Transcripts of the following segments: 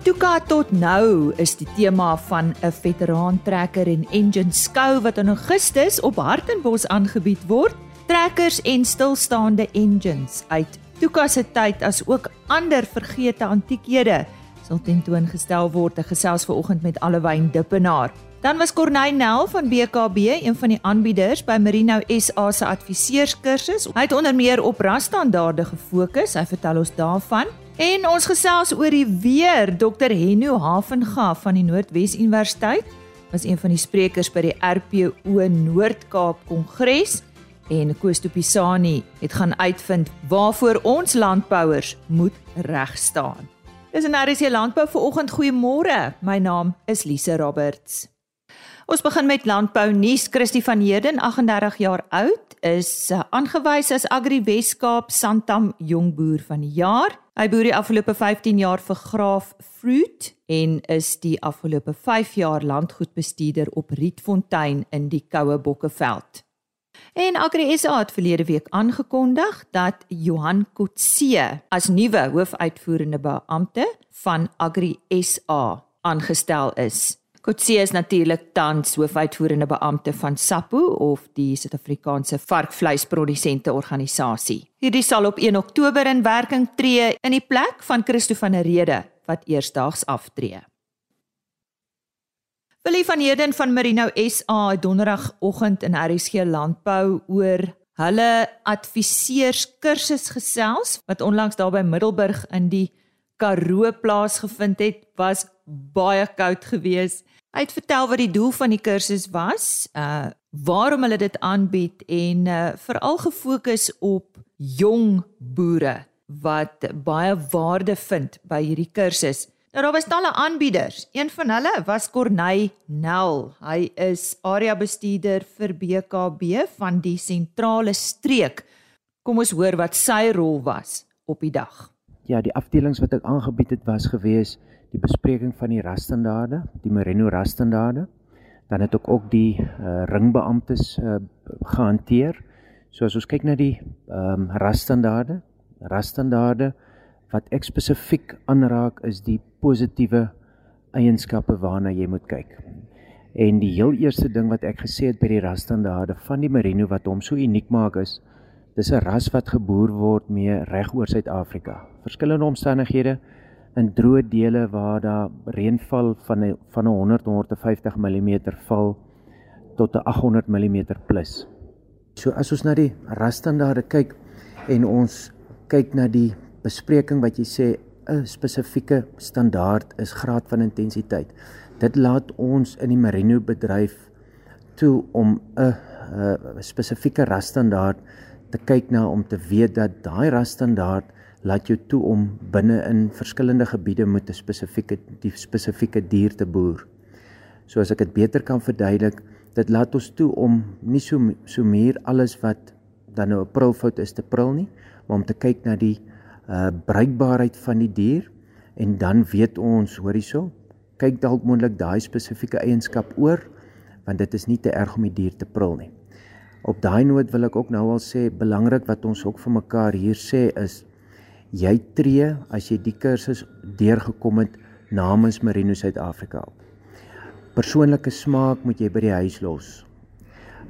Tuka tot nou is die tema van 'n veteraantrekker en engine skou wat in Augustus op Hartenbos aangebied word. Trekkers en stilstaande engines uit Tuka se tyd as ook ander vergete antiekhede sal tentoongestel word. Ek gesels ver oggend met Allewyn Dippenaar. Dan was Corneil Nel van BKB een van die aanbieders by Merino SA se adviseurskursus. Hy het onder meer op rasstandaarde gefokus. Hy vertel ons daarvan. En ons gesels oor die weer. Dr Henno Havenga van die Noordwes Universiteit was een van die sprekers by die RPO Noord-Kaap Kongres en Koostopisani het gaan uitvind waarvoor ons landbouers moet reg staan. Dis 'n RC Landbou vir oggend. Goeiemôre. My naam is Lise Roberts. Ons begin met landbou nuus. Christie van Heerden, 38 jaar oud, is uh, aangewys as Agri Weskaap Santam Jongboer van die jaar. Hy boer die afgelope 15 jaar vir Graaf Fruit en is die afgelope 5 jaar landgoedbestuurder op Rietfontein in die Koue Bokkeveld. En Agri SA het verlede week aangekondig dat Johan Kotse as nuwe hoofuitvoerende beampte van Agri SA aangestel is. Kotse is natuurlik tans hoofuitvoerende beampte van SAPO of die Suid-Afrikaanse Varkvleisprodusente Organisasie. Hierdie sal op 1 Oktober in werking tree in die plek van Christo van der Rede wat eersdaags aftree. Willie van Heerden van Merino SA donderdagoggend in RSG Landbou oor hulle adviseurs kursus gesels wat onlangs daar by Middelburg in die Karoo plaasgevind het, was baie koud geweest. Hy het vertel wat die doel van die kursus was, uh waarom hulle dit aanbied en uh veral gefokus op jong boere wat baie waarde vind by hierdie kursus. Nou daar was talle aanbieders. Een van hulle was Corneil Nel. Hy is area bestuurder vir BKB van die sentrale streek. Kom ons hoor wat sy rol was op die dag. Ja, die afdelings wat ek aangebied het was geweest die bespreking van die rasstandaarde, die Merino rasstandaarde. Dan het ek ook die uh, ringbeamptes uh, gehanteer. So as ons kyk na die ehm um, rasstandaarde, rasstandaarde wat ek spesifiek aanraak is die positiewe eienskappe waarna jy moet kyk. En die heel eerste ding wat ek gesê het by die rasstandaarde van die Merino wat hom so uniek maak is dis 'n ras wat geboer word mee reg oor Suid-Afrika. Verskillende omstandighede in droë dele waar daar reënval van 'n van 'n 100 150 mm val tot 'n 800 mm plus. So as ons na die rasstandaarde kyk en ons kyk na die bespreking wat jy sê 'n spesifieke standaard is graad van intensiteit. Dit laat ons in die merino bedryf toe om 'n 'n spesifieke rasstandaard te kyk na om te weet dat daai rasstandaard laat jou toe om binne in verskillende gebiede met 'n spesifieke die spesifieke dier te boer. So as ek dit beter kan verduidelik, dit laat ons toe om nie so so meer alles wat dan nou 'n prilfout is te pril nie, maar om te kyk na die uh bruikbaarheid van die dier en dan weet ons hoor hierso, kyk dalk moontlik daai spesifieke eienskap oor want dit is nie te erg om die dier te pril nie. Op daai noot wil ek ook nou al sê belangrik wat ons ook vir mekaar hier sê is jy tree as jy die kursus deurgekom het namens Merino Suid-Afrika. Persoonlike smaak moet jy by die huis los.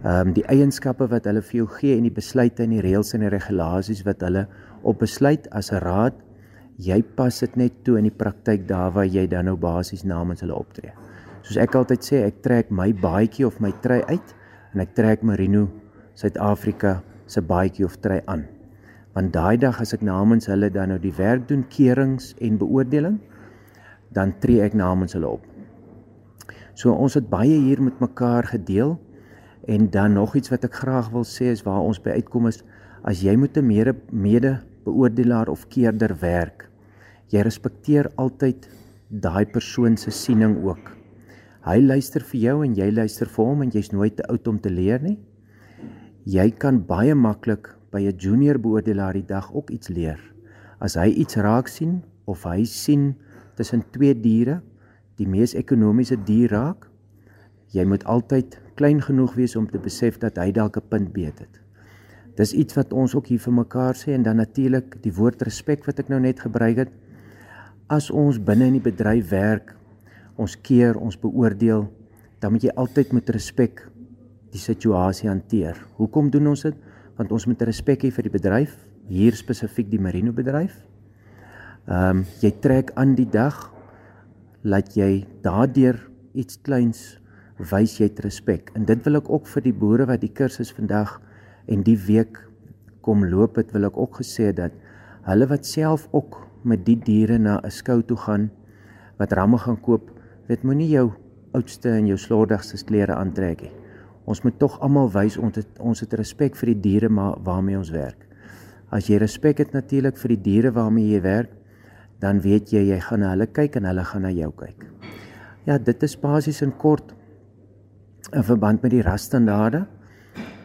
Ehm um, die eienskappe wat hulle vir jou gee en die besluite en die reëls en die regulasies wat hulle op besluit as 'n raad, jy pas dit net toe in die praktyk daar waar jy dan nou basies namens hulle optree. Soos ek altyd sê, ek trek my baadjie of my trui uit en ek trek Merino Suid-Afrika se baadjie of trui aan want daai dag as ek namens hulle dan nou die werk doen keurings en beoordeling dan tree ek namens hulle op. So ons het baie hier met mekaar gedeel en dan nog iets wat ek graag wil sê is waar ons by uitkom is as jy met 'n mede mede beoordelaar of keerder werk jy respekteer altyd daai persoon se siening ook. Hy luister vir jou en jy luister vir hom en jy's nooit te oud om te leer nie. Jy kan baie maklik by 'n junior beoordelaar die dag ook iets leer. As hy iets raak sien of hy sien tussen twee diere die mees ekonomiese dier raak, jy moet altyd klein genoeg wees om te besef dat hy dalk 'n punt beet het. Dis iets wat ons ook hier vir mekaar sê en dan natuurlik die woord respek wat ek nou net gebruik het. as ons binne in die bedryf werk, ons keer, ons beoordeel, dan moet jy altyd met respek die situasie hanteer. Hoekom doen ons dit? Want ons moet respek hê vir die bedryf, hier spesifiek die Marino bedryf. Ehm um, jy trek aan die dag laat jy daardeur iets kleins wys jy respek. En dit wil ek ook vir die boere wat die kursus vandag en die week kom loop het, wil ek ook gesê dat hulle wat self ook met die diere na 'n skou toe gaan wat ramme gaan koop, weet moenie jou oudste en jou slordigste klere aantrek nie. Ons moet tog almal wys ons het ons het respek vir die diere maar waarmee ons werk. As jy respek het natuurlik vir die diere waarmee jy werk, dan weet jy jy gaan na hulle kyk en hulle gaan na jou kyk. Ja, dit is basies in kort 'n verband met die rasstandaarde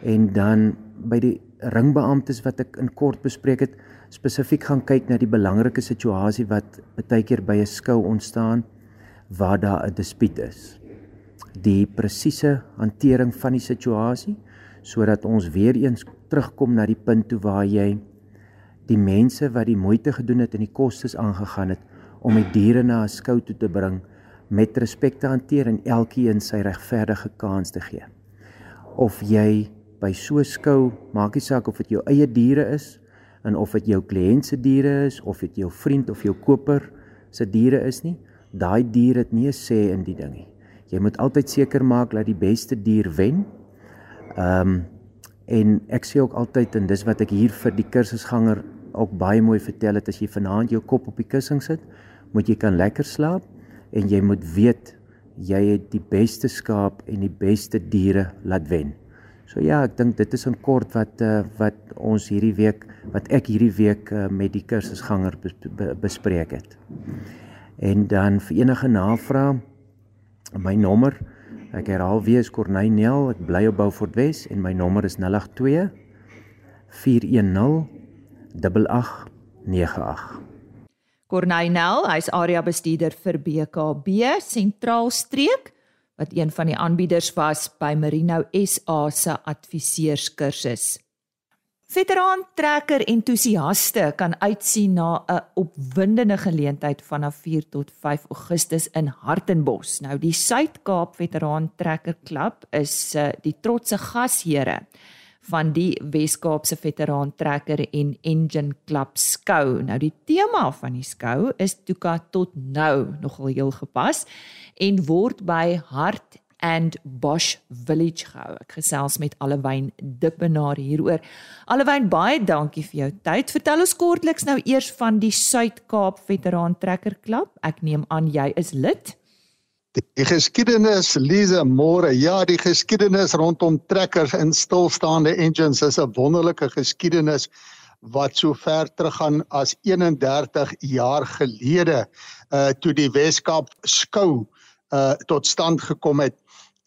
en dan by die ringbeamptes wat ek in kort bespreek het, spesifiek gaan kyk na die belangrike situasie wat baie keer by 'n skou ontstaan waar daar 'n dispuut is. Die presiese hantering van die situasie sodat ons weer eens terugkom na die punt toe waar jy die mense wat die moeite gedoen het en die kostes aangegaan het om die diere na 'n skou toe te bring met respek te hanteer en elkeen sy regverdige kans te gee. Of jy by so 'n skou, maak nie saak of dit jou eie diere is en of dit jou kliënt se diere is of dit jou vriend of jou koper se diere is nie, daai dier het nie 'n sê in die ding nie. Jy moet altyd seker maak dat die beste dier wen. Ehm um, en ek sê ook altyd en dis wat ek hier vir die kursusganger ook baie mooi vertel het as jy vanaand jou kop op die kussing sit, moet jy kan lekker slaap en jy moet weet jy het die beste skaap en die beste diere laat wen. So ja, ek dink dit is in kort wat uh, wat ons hierdie week wat ek hierdie week uh, met die kursusganger bes, be, bespreek het. En dan vir enige navrae my nommer ek herhaal weer is Corneil Nel, ek bly op Beaufort Wes en my nommer is 082 410 8898. Corneil Nel, hy's area bestuurder vir BKB Sentraal Streek wat een van die aanbieders was by Merino SA se adviseurskursus. Veteran trekker entoesiaste kan uitsien na 'n opwindende geleentheid vanaf 4 tot 5 Augustus in Hartenbos. Nou die Suid-Kaap Veteran Trekker Klub is uh, die trotse gasheere van die Wes-Kaapse Veteran Trekker en Engine Klub skou. Nou die tema van die skou is Tuka tot nou nogal heel gepas en word by Hart and Bosch Village gehou. Ek gesels met Allewyn Dippenaar hieroor. Allewyn, baie dankie vir jou tyd. Vertel ons kortliks nou eers van die Suid-Kaap Veteran Trekker Klub. Ek neem aan jy is lid. Die geskiedenis Lize Moore, ja, die geskiedenis rondom trekkers en stilstaande engines is 'n wonderlike geskiedenis wat so ver teruggaan as 31 jaar gelede uh toe die Weskaap skou uh tot stand gekom het.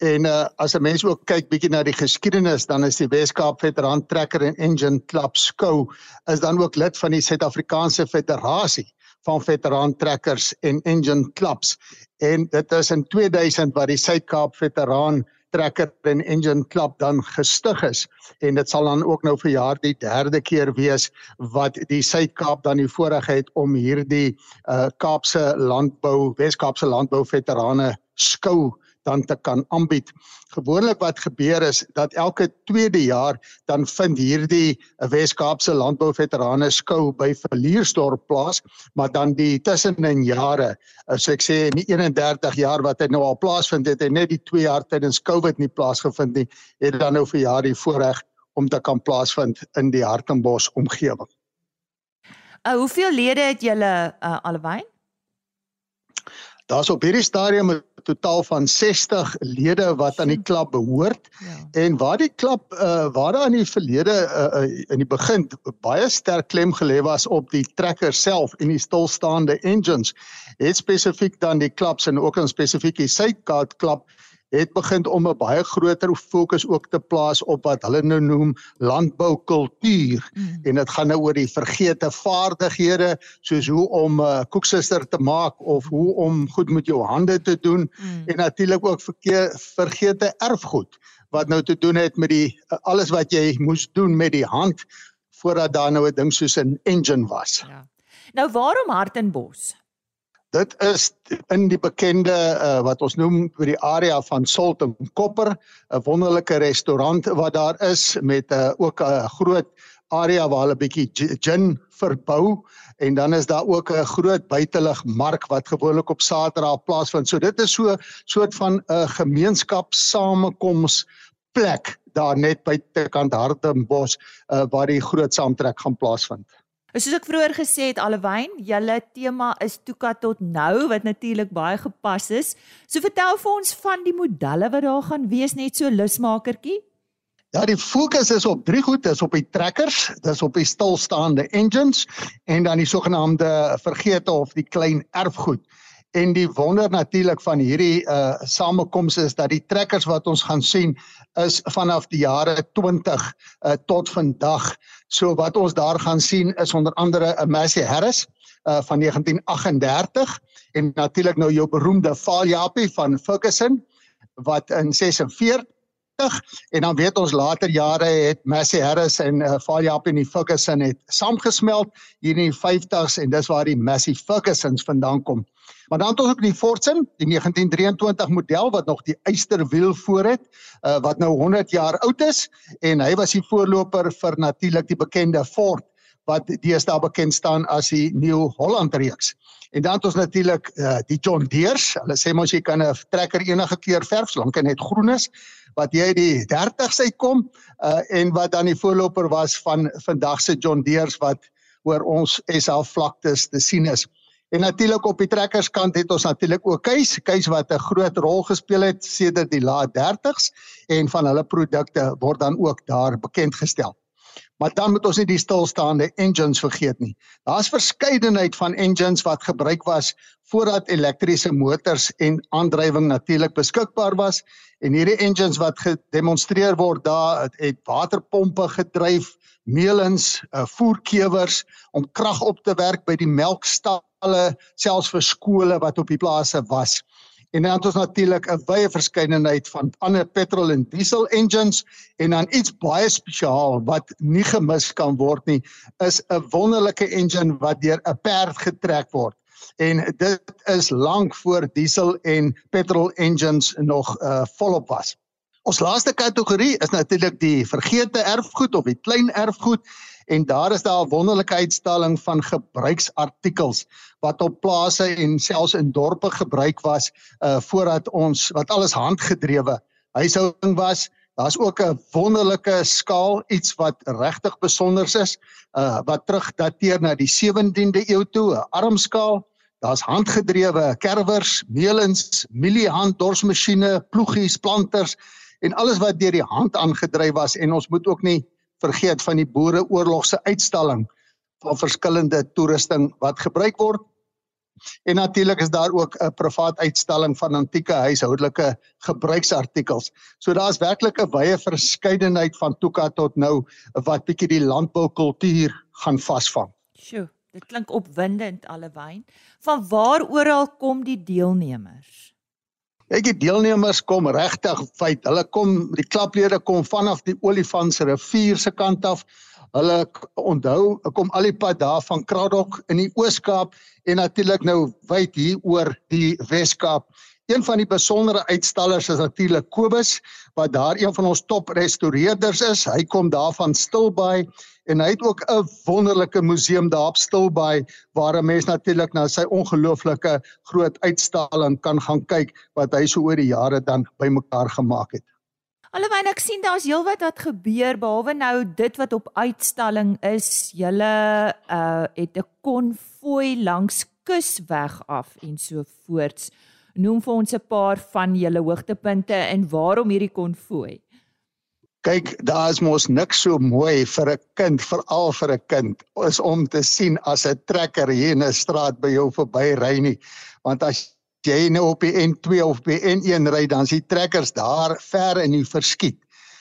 En uh as 'n mens ook kyk bietjie na die geskiedenis, dan is die Weskaap Veteran Trekker en Engine Klub skou is dan ook lid van die Suid-Afrikaanse Federasie van veteran trekkers en engine clubs. En dit is in 2000 wat die Suid-Kaap Veteran Trekker en Engine Club dan gestig is. En dit sal dan ook nou vir jaar die derde keer wees wat die Suid-Kaap dan die voorreg het om hierdie uh Kaapse landbou Wes-Kaapse landbou veterane skou dan te kan aanbied. Gewoonlik wat gebeur is dat elke tweede jaar dan vind hierdie Wes-Kaapse landbouveterane skou by Verliersdorp plaas, maar dan die tussenin jare, as ek sê in die 31 jaar wat dit nou al plaasvind het en net die 2 jaar tydens Covid nie plaasgevind nie, het dan nou vir jaar die voorreg om te kan plaasvind in die Hartenbos omgewing. Uh, hoeveel lede het julle uh, alwyn? Daar's op hierdie stadium 'n totaal van 60 lede wat aan die klub behoort. Ja. En waar die klub uh waar daar in die verlede uh, uh in die begin baie sterk klem gelê was op die trekker self en die stilstaande engines, het spesifiek dan die klubs en ook in spesifiek die Suidkaap klub het begin om 'n baie groter fokus ook te plaas op wat hulle nou noem landboukultuur mm. en dit gaan nou oor die vergete vaardighede soos hoe om 'n uh, koeksuster te maak of hoe om goed met jou hande te doen mm. en natuurlik ook verkeer, vergete erfgoed wat nou te doen het met die uh, alles wat jy moes doen met die hand voordat daar nou 'n ding soos 'n engine was. Ja. Nou waarom Hartenbos? Dit is in die bekende uh, wat ons noem by die area van Salt en Kopper, 'n wonderlike restaurant wat daar is met 'n uh, ook 'n groot area waar hulle bietjie gin verbou en dan is daar ook 'n groot buitelug mark wat gewoonlik op Saterdag plaasvind. So dit is so soort van 'n gemeenskap samekoms plek daar net buitekant Hartenbos uh, waar die groot saamtrek gaan plaasvind. Soos ek vroeër gesê het Alwyn, julle tema is Tuka tot nou wat natuurlik baie gepas is. So vertel vir ons van die modelle wat daar gaan wees net so lusmakertjie. Ja, die fokus is op drie goed, dis op die trekkers, dis op die stilstaande engines en dan die sogenaamde vergete of die klein erfgoed. En die wonder natuurlik van hierdie uh samekoms is dat die trekkers wat ons gaan sien is vanaf die jare 20 uh tot vandag. So wat ons daar gaan sien is onder andere 'n Massey Harris uh van 1938 en natuurlik nou jou beroemde Faljapie van Ferguson wat in 46 en dan weet ons later jare het Massey Harris en uh, Faljapie en die Ferguson het saamgesmelt hier in die 50s en dis waar die Massey Fergusons vandaan kom. Maar dan het ons ook die Fortson, die 1923 model wat nog die eysterwiel voor het, uh, wat nou 100 jaar oud is en hy was die voorloper vir natuurlik die bekende Ford wat deesdae bekend staan as die New Holland reeks. En dan het ons natuurlik uh, die John Deere's. Hulle sê mos jy kan 'n trekker enige kleur verf solank hy net groen is wat jy die 30s uitkom uh, en wat dan die voorloper was van vandag se John Deere's wat oor ons SA vlaktes te sien is. En natuurlik op die trekkerskant het ons natuurlik ook Keis, Keis wat 'n groot rol gespeel het sedert die laat 30s en van hulle produkte word dan ook daar bekend gestel. Maar dan moet ons nie die stilstaande engines vergeet nie. Daar's verskeidenheid van engines wat gebruik was voordat elektriese motors en aandrywing natuurlik beskikbaar was en hierdie engines wat gedemonstreer word daar het, het waterpompe gedryf, meulens, uh, voerkewers om krag op te werk by die melkstalle, selfs vir skole wat op die plase was. En dan het ons natuurlik 'n wye verskeidenheid van ander petrol en diesel engines en dan iets baie spesiaal wat nie gemis kan word nie, is 'n wonderlike engine wat deur 'n perd getrek word. En dit is lank voor diesel en petrol engines nog uh, volop was. Ons laaste kategorie is natuurlik die vergete erfgoed of die klein erfgoed en daar is daar 'n wonderlike uitstalling van gebruiksartikels wat op plase en selfs in dorpe gebruik was uh voordat ons wat alles handgedrewe huishouding was. Daar's ook 'n wonderlike skaal iets wat regtig besonder is uh wat terugdateer na die 17de eeu toe, 'n armskaal. Daar's handgedrewe kerwers, meulens, miliehand dorsmasjiene, ploegies, planters en alles wat deur die hand aangedryf was en ons moet ook nie vergeet van die boereoorlog se uitstalling van verskillende toerusting wat gebruik word. En natuurlik is daar ook 'n privaat uitstalling van antieke huishoudelike gebruiksartikels. So daar's werklik 'n wye verskeidenheid van toeka tot nou wat bietjie die landboukultuur gaan vasvang. Sjoe, dit klink opwindend allewyn. Van waar oral kom die deelnemers? Ek die deelnemers kom regtig feit. Hulle kom die klaplede kom vanaf die Olifants rivier se kant af. Hulle onthou, kom al die pad daar van Kraddock in die Oos-Kaap en natuurlik nou wyd hier oor die Wes-Kaap. Een van die besondere uitstallers is natuurlik Kobus wat daar een van ons top restaureerders is. Hy kom daar van Stilbaai en hy het ook 'n wonderlike museum daar op Stilbaai waar 'n mens natuurlik na sy ongelooflike groot uitstalling kan gaan kyk wat hy so oor die jare dan bymekaar gemaak het. Alhoewel ek sien daar's heelwat wat gebeur behalwe nou dit wat op uitstalling is. Julle uh het 'n konvooi langs kusweg af en so voorts. Noem vir ons 'n paar van julle hoogtepunte en waarom hierdie konvooi? Kyk, daar is mos niks so mooi vir 'n kind, veral vir 'n kind, is om te sien as 'n trekker hier in 'n straat by jou verby ry nie. Want as jy nou op die N2 of by N1 ry, dan die trekkers daar ver in die verskiet.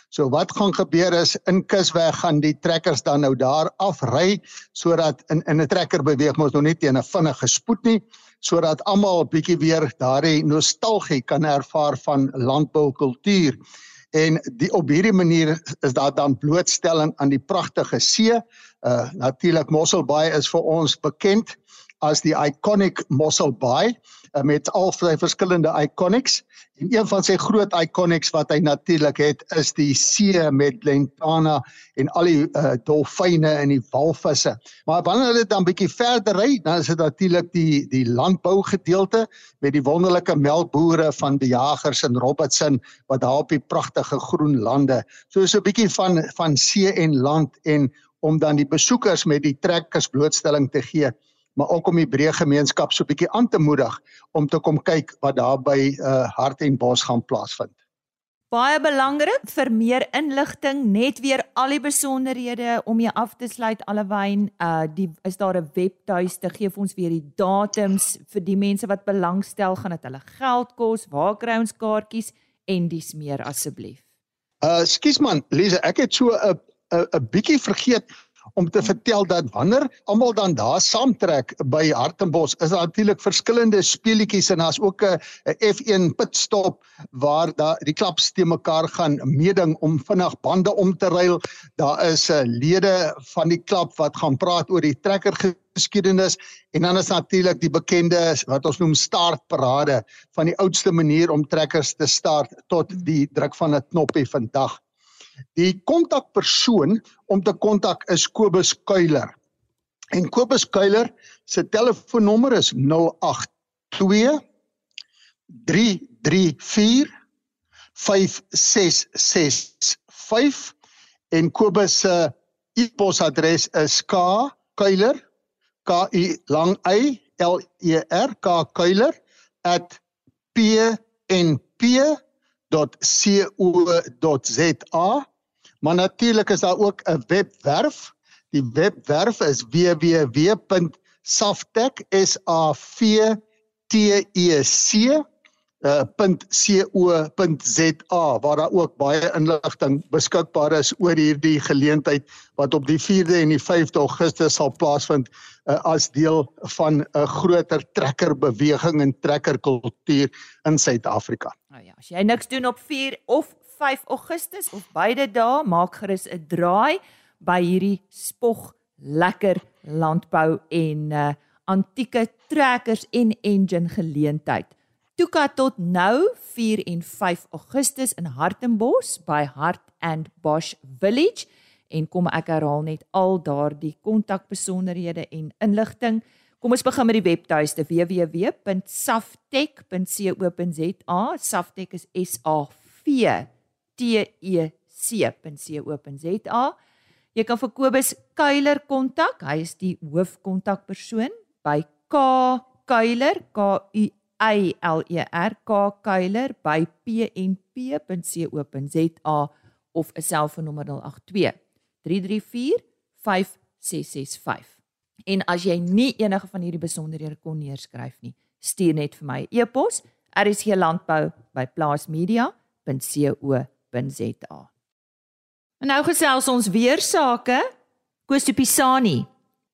So wat gaan gebeur is in Kusweg gaan die trekkers dan nou daar afry sodat in in 'n trekker beweeg mos nou net teen 'n vinnige spoed nie sodat almal 'n bietjie weer daardie nostalgie kan ervaar van landboukultuur en die op hierdie manier is daar dan blootstelling aan die pragtige see. Uh natuurlik Mosselbaai is vir ons bekend as die iconic Mossel Bay uh, met al sy verskillende iconics. En een van sy groot iconics wat hy natuurlik het is die see met Lentana en al die uh, dolfyne en die walvisse. Maar wanneer hulle dan bietjie verder ry, dan is dit natuurlik die die landbou gedeelte met die wonderlike melkbooie van die jagers in Robertson wat daar op die pragtige groen lande. So so 'n bietjie van van see en land en om dan die besoekers met die trekkers blootstelling te gee maar ook om die breë gemeenskap so 'n bietjie aan te moedig om te kom kyk wat daar by uh, Hart en Bos gaan plaasvind. Baie belangrik vir meer inligting, net weer al die besonderhede om jy af te sluit allewyn, uh die is daar 'n webtuiste, gee vir ons weer die datums vir die mense wat belangstel, gaan dit hulle geld kos, waar kry ons kaartjies en dis meer asseblief. Uh skus man, Lise, ek het so 'n 'n 'n bietjie vergeet om te vertel dat wanneer almal dan daar saamtrek by Hartenbos is daar natuurlik verskillende speletjies en daar's ook 'n F1 pitstop waar daar die klaps te mekaar gaan meeding om vinnig bande om te ruil. Daar is 'n uh, lede van die klap wat gaan praat oor die trekker geskiedenis en dan is natuurlik die bekende wat ons noem startparade van die oudste manier om trekkers te start tot die druk van 'n knoppie vandag. Die kontakpersoon om te kontak is Kobus Kuiler. En Kobus Kuiler se telefoonnommer is 082 334 5665 en Kobus se e-posadres is k kuiler k u lang y l e r k kuiler @pnp www.co.za. Maar natuurlik is daar ook 'n webwerf. Die webwerf is www.saftec.co.za waar daar ook baie inligting beskikbaar is oor hierdie geleentheid wat op die 4de en die 5de Augustus sal plaasvind uh, as deel van 'n groter trekkerbeweging en trekkerkultuur in Suid-Afrika. Nou ja, as jy niks doen op 4 of 5 Augustus of beide dae, maak gerus 'n draai by hierdie spog lekker landbou en uh, antieke trekkers en engine geleentheid. Tuka tot nou 4 en 5 Augustus in Hartenbos by Hart and Bosch Village en kom ek herhaal net al daardie kontakbesonderhede en inligting. Kom ons begin met die webtuiste www.saftec.co.za. Saftec is S A V T E C.co.za. Jy kan vir Kobus Kuiler kontak. Hy is die hoofkontakpersoon by K Kuiler K U I L E R K Kuiler by pnp.co.za of 'n selfoonnommer 082 334 5665. En as jy nie enige van hierdie besonderhede kon neerskryf nie, stuur net vir my e-pos rsglandbou@plaasmedia.co.za. En nou gesels ons weer sake. Koos Pisani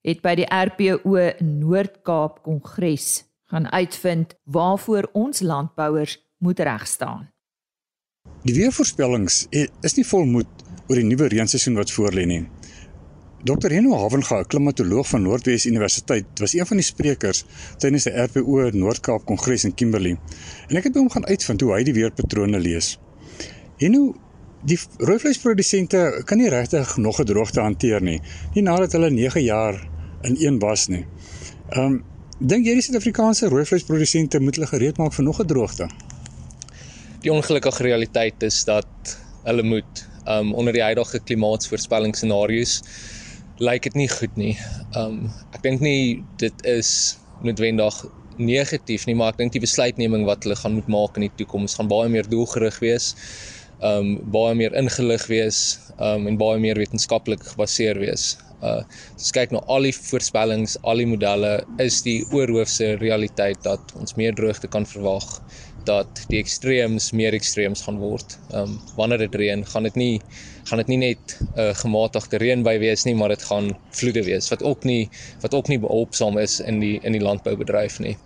het by die RPO Noord-Kaap Kongres gaan uitvind waarvoor ons landbouers moet reg staan. Die weervoorspellings is nie volmoed oor die nuwe reenseisoen wat voorlê nie. Dr. Heno Havenga, klimatoloog van Noordwes Universiteit, was een van die sprekers tydens die RPO Noord-Kaap Kongres in Kimberley. En ek het by hom gaan uitvind hoe hy die weerpatrone lees. Heno, die rooivleisprodusente kan nie regtig nog 'n droogte hanteer nie, nie nadat hulle 9 jaar in een was nie. Ehm um, Dink jy die Suid-Afrikaanse rooivleisprodusente moet hulle gereed maak vir nog 'n droogte? Die ongelukkige realiteit is dat hulle moet um onder die huidige klimaatsvoorspellingsscenario's lyk dit nie goed nie. Um ek dink nie dit is noodwendig negatief nie, maar ek dink die besluitneming wat hulle gaan moet maak in die toekoms gaan baie meer doelgerig wees. Um baie meer ingelig wees, um en baie meer wetenskaplik gebaseer wees. Uh as kyk na al die voorspellings, al die modelle, is die oorhoofse realiteit dat ons meer droogte kan verwag, dat die ekstreems meer ekstreems gaan word. Um wanneer dit reën, gaan dit nie gaan dit nie net 'n uh, gematigde reënby wees nie, maar dit gaan vloede wees wat ook nie wat ook nie behulpsaam is in die in die landboubedryf nie.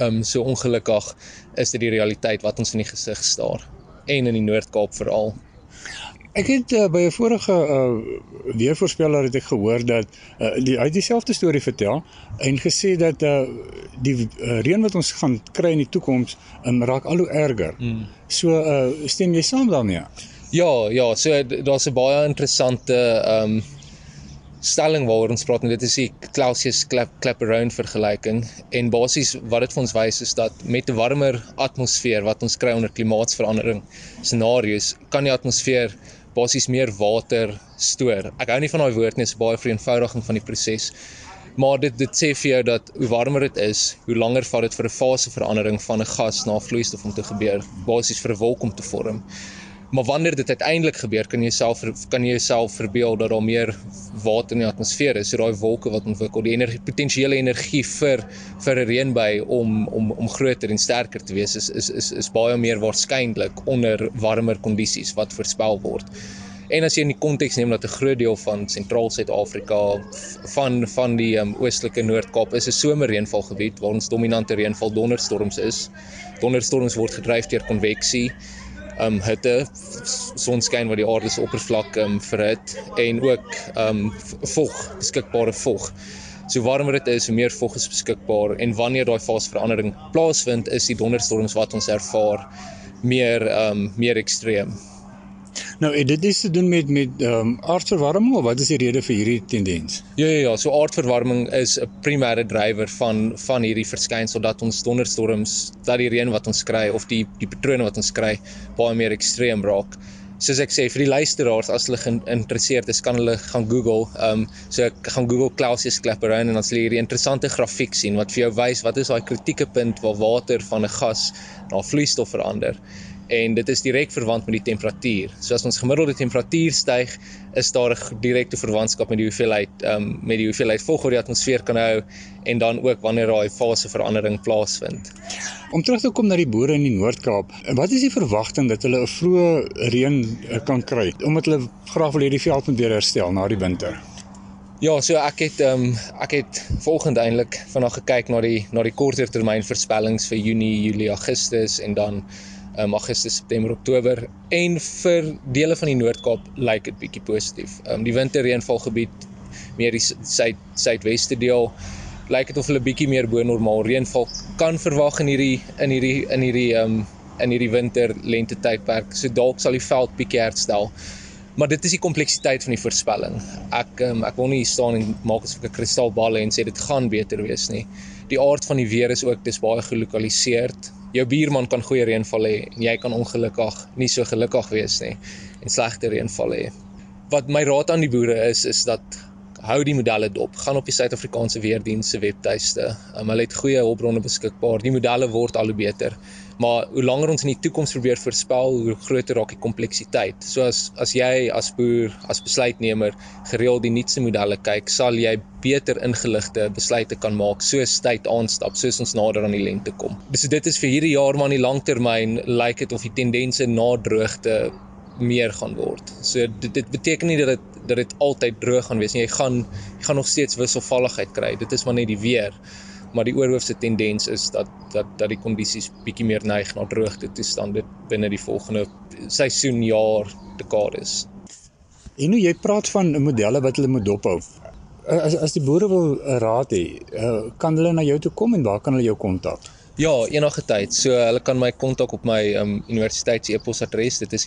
Um so ongelukkig is dit die realiteit wat ons in die gesig staar en in die Noord-Kaap veral. Ek het uh, by 'n vorige uh, weervoorspeller het ek gehoor dat uh, die uit dieselfde storie vertel en gesê dat uh, die uh, reën wat ons gaan kry in die toekoms um, raak al hoe erger. Mm. So uh, stem jy saam daarmee? Ja, ja, so daar's 'n baie interessante ehm um, stelling waaroor ons praat en dit is die Clausius Clapeyron vergelyking en basies wat dit vir ons wys is dat met 'n warmer atmosfeer wat ons kry onder klimaatsverandering scenario's kan die atmosfeer basies meer water stoor. Ek hou nie van daai woord nie, dit is baie vereenvoudiging van die proses. Maar dit dit sê vir jou dat hoe warmer dit is, hoe langer vat dit vir 'n faseverandering van 'n gas na 'n vloeistof om te gebeur, basies vir 'n wolk om te vorm. Maar wanneer dit uiteindelik gebeur, kan jy self kan jy jouself verbeel dat daar meer water in die atmosfeer is, so daai wolke wat ontwikkel, die energie potensiële energie vir vir 'n reënby om om om groter en sterker te wees is is is is baie meer waarskynlik onder warmer kondisies wat voorspel word. En as jy in die konteks neem dat 'n groot deel van sentraal Suid-Afrika van van die um, oostelike Noord-Kaap is 'n somerreënvalgebied waar ons dominante reënval donderstorms is. Donderstorms word gedryf deur konveksie um hitte sonskyn wat die aarde se oppervlak um verhit en ook um vog, beskikbare vog. So warmer dit is, hoe meer vog is beskikbaar en wanneer daai faseverandering plaasvind, is die donderstorms wat ons ervaar meer um meer ekstreem. Nou, het dit iets te doen met met ehm um, aardverwarming of wat is die rede vir hierdie tendens? Ja ja ja, so aardverwarming is 'n primêre drywer van van hierdie verskynsel dat ons donderstorms, dat die reën wat ons kry of die die patrone wat ons kry baie meer ekstreem raak. Soos ek sê vir die luisteraars as hulle geïnteresseerd is, kan hulle gaan Google. Ehm um, so ek gaan Google Clausius Clapeyron en dan sal jy hierdie interessante grafiek sien wat vir jou wys wat is daai kritieke punt waar water van 'n gas na vloeistof verander en dit is direk verwant met die temperatuur. So as ons gemiddelde temperatuur styg, is daar 'n direkte verwantskap met die hoeveelheid ehm um, met die hoeveelheid vog wat die atmosfeer kan hou en dan ook wanneer daai faseverandering plaasvind. Om terug te kom na die boere in die Noord-Kaap, wat is die verwagting dat hulle 'n vroeë reën eh, kan kry omdat hulle graag wil hierdie veld moet weer herstel na die winter? Ja, so ek het ehm um, ek het volgende eintlik vanaand gekyk na die na die korter termyn voorspellings vir Junie, Julie, Augustus en dan um, Augustus, September, Oktober en vir dele van die Noord-Kaap lyk dit bietjie positief. Um die winterreënvalgebied meer die suid suidweste deel lyk dit of hulle bietjie meer bo normaal reënval kan verwag in hierdie in hierdie in hierdie um in hierdie winter lente tydperk. So dalk sal die veld bietjie herstel. Maar dit is die kompleksiteit van die voorspelling. Ek um, ek wil nie staan en maak asof ek 'n kristalbal het en sê dit gaan beter wees nie. Die aard van die weer is ook dis baie gelokaliseer jou buurman kan goeie reënval hê en jy kan ongelukkig nie so gelukkig wees nie en slegte reënval hê. Wat my raad aan die boere is is dat hou die modelle dop. Gaan op die Suid-Afrikaanse weerdiens se webtuiste. Um, hulle het goeie hulpbronne beskikbaar. Die modelle word al hoe beter. Maar hoe langer ons in die toekoms probeer voorspel, hoe groter raak die kompleksiteit. So as as jy as boer, as besluitnemer gereeld die nuutste modelle kyk, sal jy beter ingeligte besluite kan maak soos tyd aanstap, soos ons nader aan die lente kom. Dis dit is vir hierdie jaar maar in die langtermyn lyk dit of die tendense na droogte meer gaan word. So dit dit beteken nie dat dit dat dit altyd droog gaan wees nie. Jy gaan jy gaan nog steeds wisselvalligheid kry. Dit is maar net die weer. Maar die oorhoofse tendens is dat dat dat die kondisies bietjie meer neig na droogte toestande binne die volgende seisoen, jaar, dekades. En nou jy praat van modelle wat hulle moet dophou. As as die boere wil raad hê, eh, kan hulle na jou toe kom en waar kan hulle jou kontak? Ja, enige tyd. So hulle kan my kontak op my um, universiteit se e-posadres. Dit is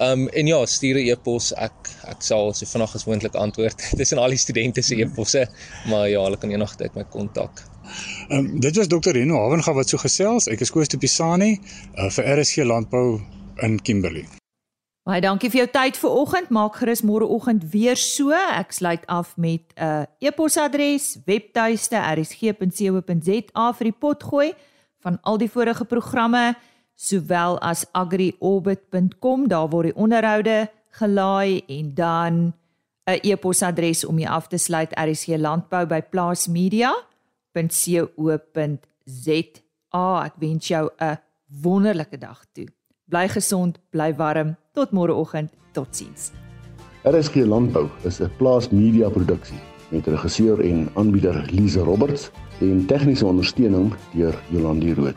Um en ja, stuur 'n e-pos. Ek ek sal so vinnig as moontlik antwoord. Dit is aan al die studente se e-posse, maar ja, hulle kan enige tyd my kontak. Um dit was Dr. Reno Havenga wat so gesels. Ek is Koos de Pisani uh, vir RSG Landbou in Kimberley. Baie dankie vir jou tyd vanoggend. Maak gerus môreoggend weer so. Ek sluit af met 'n uh, e-posadres, webtuiste rsg.co.za vir die potgooi van al die vorige programme sowel as agriorbit.com daar word die onderhoude gelaai en dan 'n e-posadres om jy af te sluit rsglandbou by plaasmedia.co.za. Ek wens jou 'n wonderlike dag toe. Bly gesond, bly warm. Tot môreoggend. Totsiens. RSG Landbou is 'n plaas media produksie met regisseur en aanbieder Lize Roberts en tegniese ondersteuning deur Jolande Rooi.